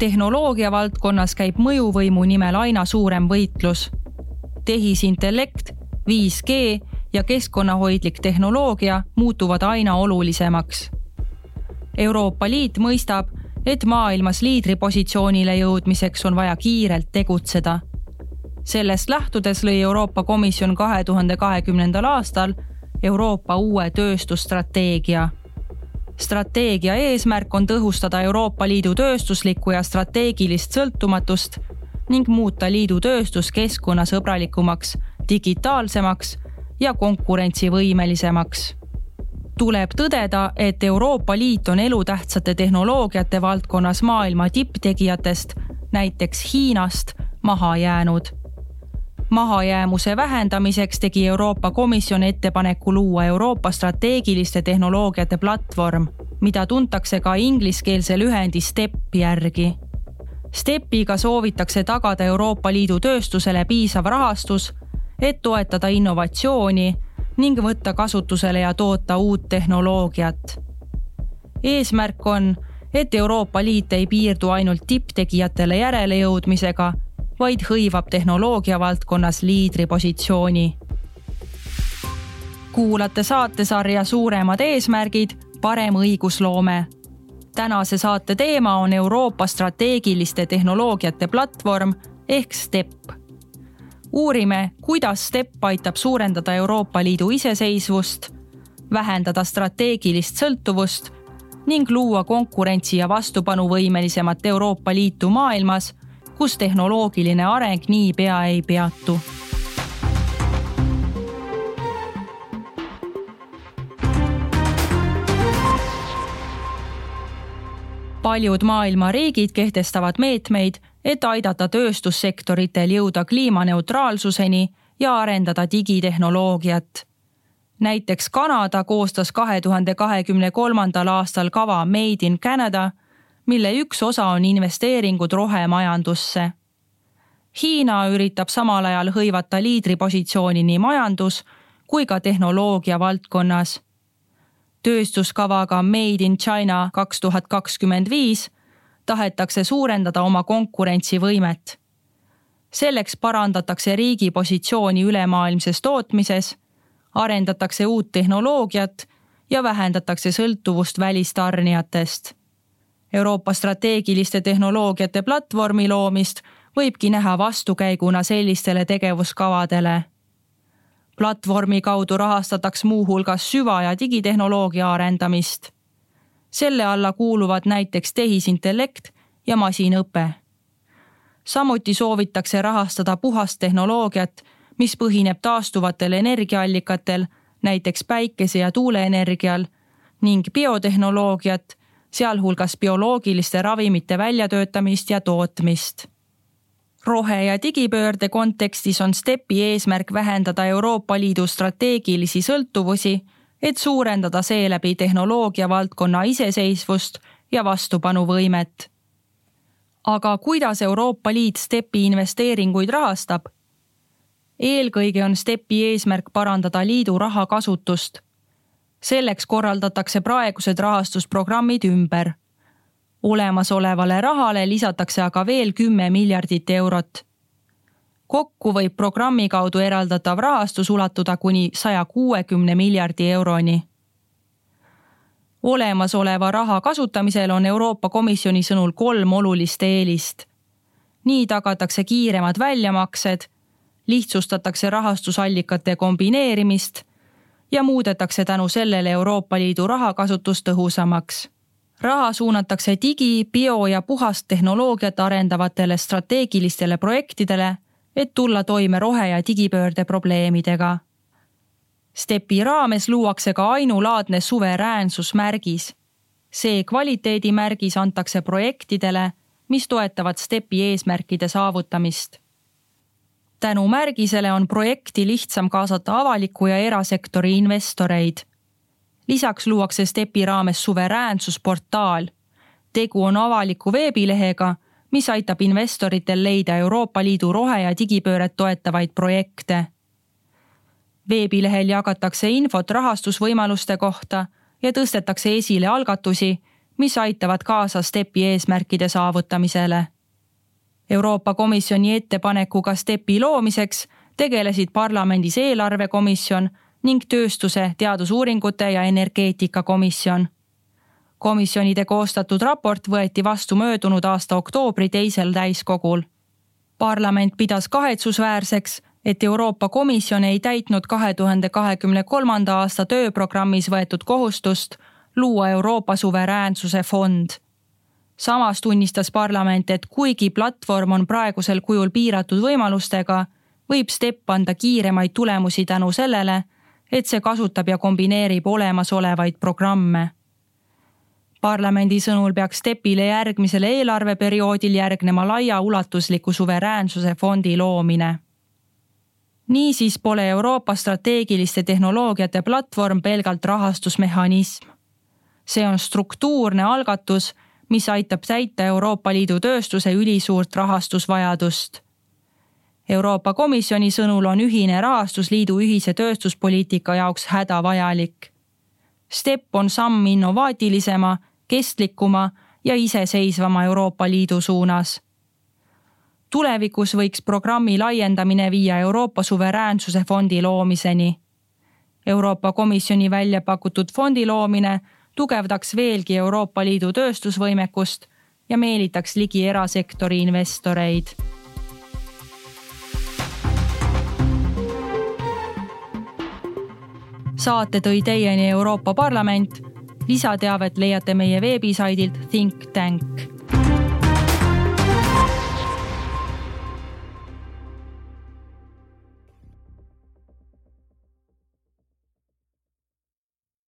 tehnoloogia valdkonnas käib mõjuvõimu nimel aina suurem võitlus. tehisintellekt, 5G ja keskkonnahoidlik tehnoloogia muutuvad aina olulisemaks. Euroopa Liit mõistab, et maailmas liidripositsioonile jõudmiseks on vaja kiirelt tegutseda. sellest lähtudes lõi Euroopa Komisjon kahe tuhande kahekümnendal aastal Euroopa uue tööstusstrateegia. Strateegia eesmärk on tõhustada Euroopa Liidu tööstuslikku ja strateegilist sõltumatust ning muuta liidu tööstus keskkonnasõbralikumaks, digitaalsemaks ja konkurentsivõimelisemaks tuleb tõdeda, et Euroopa Liit on elutähtsate tehnoloogiate valdkonnas maailma tipptegijatest, näiteks Hiinast, maha jäänud. Mahajäämuse vähendamiseks tegi Euroopa Komisjon ettepaneku luua Euroopa strateegiliste tehnoloogiate platvorm, mida tuntakse ka ingliskeelse lühendi STEP järgi. STEPiga soovitakse tagada Euroopa Liidu tööstusele piisav rahastus, et toetada innovatsiooni ning võtta kasutusele ja toota uut tehnoloogiat. eesmärk on, et Euroopa Liit ei piirdu ainult tipptegijatele järelejõudmisega, vaid hõivab tehnoloogia valdkonnas liidripositsiooni. kuulate saatesarja Suuremad eesmärgid, parem õigusloome. tänase saate teema on Euroopa strateegiliste tehnoloogiate platvorm ehk STEP uurime, kuidas STEP aitab suurendada Euroopa Liidu iseseisvust, vähendada strateegilist sõltuvust ning luua konkurentsi ja vastupanuvõimelisemat Euroopa Liitu maailmas, kus tehnoloogiline areng niipea ei peatu paljud maailma riigid kehtestavad meetmeid, et aidata tööstussektoritel jõuda kliimaneutraalsuseni ja arendada digitehnoloogiat. näiteks Kanada koostas kahe tuhande kahekümne kolmandal aastal kava Made in Canada, mille üks osa on investeeringud rohemajandusse. Hiina üritab samal ajal hõivata liidripositsiooni nii majandus kui ka tehnoloogia valdkonnas. tööstuskavaga Made in China kaks tuhat kakskümmend viis tahetakse suurendada oma konkurentsivõimet. selleks parandatakse riigi positsiooni ülemaailmses tootmises, arendatakse uut tehnoloogiat ja vähendatakse sõltuvust välistarnijatest. Euroopa strateegiliste tehnoloogiate platvormi loomist võibki näha vastukäiguna sellistele tegevuskavadele. platvormi kaudu rahastatakse muuhulgas süva- ja digitehnoloogia arendamist selle alla kuuluvad näiteks tehisintellekt ja masinõpe. samuti soovitakse rahastada puhast tehnoloogiat, mis põhineb taastuvatel energiaallikatel, näiteks päikese- ja tuuleenergial ning biotehnoloogiat, sealhulgas bioloogiliste ravimite väljatöötamist ja tootmist rohe- ja digipöörde kontekstis on STEP-i eesmärk vähendada Euroopa Liidu strateegilisi sõltuvusi et suurendada seeläbi tehnoloogia valdkonna iseseisvust ja vastupanuvõimet. aga kuidas Euroopa Liit STEP-i investeeringuid rahastab? eelkõige on STEP-i eesmärk parandada liidu raha kasutust. Selleks korraldatakse praegused rahastusprogrammid ümber. olemasolevale rahale lisatakse aga veel kümme miljardit eurot kokku võib programmi kaudu eraldatav rahastus ulatuda kuni saja kuuekümne miljardi euroni. olemasoleva raha kasutamisel on Euroopa Komisjoni sõnul kolm olulist eelist. nii tagatakse kiiremad väljamaksed, lihtsustatakse rahastusallikate kombineerimist ja muudetakse tänu sellele Euroopa Liidu rahakasutus tõhusamaks raha suunatakse digi, bio ja puhast tehnoloogiat arendavatele strateegilistele projektidele et tulla toime rohe- ja digipöörde probleemidega. STEP-i raames luuakse ka ainulaadne suveräänsusmärgis. see kvaliteedimärgis antakse projektidele, mis toetavad STEP-i eesmärkide saavutamist. Tänu märgisele on projekti lihtsam kaasata avaliku ja erasektori investoreid. lisaks luuakse STEP-i raames suveräänsusportaal. tegu on avaliku veebilehega mis aitab investoritel leida Euroopa Liidu rohe- ja digipööret toetavaid projekte. veebilehel jagatakse infot rahastusvõimaluste kohta ja tõstetakse esile algatusi, mis aitavad kaasa STEP-i eesmärkide saavutamisele. Euroopa Komisjoni ettepanekuga STEP-i loomiseks tegelesid parlamendis eelarvekomisjon ning tööstuse, teadusuuringute ja energeetikakomisjon. komisjonide koostatud raport võeti vastu möödunud aasta oktoobri teisel täiskogul. parlament pidas kahetsusväärseks, et Euroopa Komisjon ei täitnud kahe tuhande kahekümne kolmanda aasta tööprogrammis võetud kohustust luua Euroopa suveräänsuse fond. Samas tunnistas parlament, et kuigi platvorm on praegusel kujul piiratud võimalustega, võib STEP anda kiiremaid tulemusi tänu sellele, et see kasutab ja kombineerib olemasolevaid programme. parlamendi sõnul peaks STEP-ile järgmisel eelarveperioodil järgnema laiaulatusliku suveräänsuse fondi loomine. niisiis pole Euroopa strateegiliste tehnoloogiate platvorm pelgalt rahastusmehhanism. see on struktuurne algatus, mis aitab täita Euroopa Liidu tööstuse ülisuurt rahastusvajadust Euroopa Komisjoni sõnul on ühine rahastus liidu ühise tööstuspoliitika jaoks hädavajalik. STEP on samm innovaatilisema, kestlikuma ja iseseisvama Euroopa Liidu suunas. tulevikus võiks programmi laiendamine viia Euroopa suveräänsuse fondi loomiseni. Euroopa Komisjoni välja pakutud fondi loomine tugevdaks veelgi Euroopa Liidu tööstusvõimekust ja meelitaks ligi erasektori investoreid saate tõi teieni Euroopa Parlament. lisateavet leiate meie veebisaidilt Think Tank